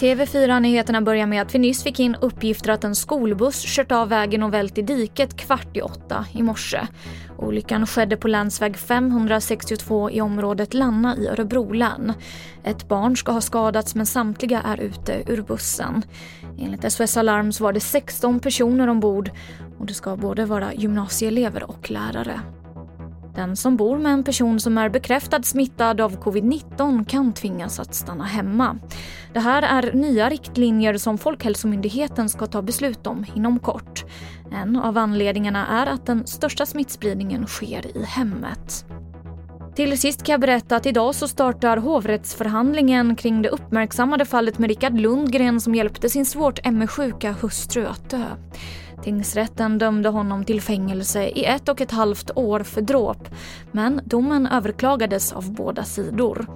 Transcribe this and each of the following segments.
TV4-nyheterna börjar med att vi nyss fick in uppgifter att en skolbuss kört av vägen och vält i diket kvart i åtta i morse. Olyckan skedde på länsväg 562 i området Lanna i Örebro län. Ett barn ska ha skadats men samtliga är ute ur bussen. Enligt SOS Alarm var det 16 personer ombord och det ska både vara gymnasieelever och lärare. Den som bor med en person som är bekräftad smittad av covid-19 kan tvingas att stanna hemma. Det här är nya riktlinjer som Folkhälsomyndigheten ska ta beslut om inom kort. En av anledningarna är att den största smittspridningen sker i hemmet. Till sist kan jag berätta att idag så startar hovrättsförhandlingen kring det uppmärksammade fallet med Rickard Lundgren som hjälpte sin svårt ME-sjuka hustru att dö. Tingsrätten dömde honom till fängelse i ett och ett halvt år för dråp. Men domen överklagades av båda sidor.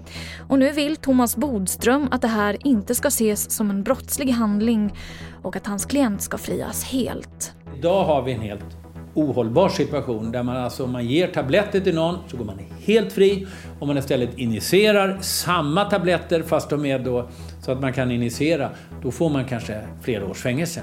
Och nu vill Thomas Bodström att det här inte ska ses som en brottslig handling och att hans klient ska frias helt. Idag har vi en helt ohållbar situation där man alltså, om man ger tabletter till någon så går man helt fri. Om man istället injicerar samma tabletter fast de är då så att man kan injicera, då får man kanske flera års fängelse.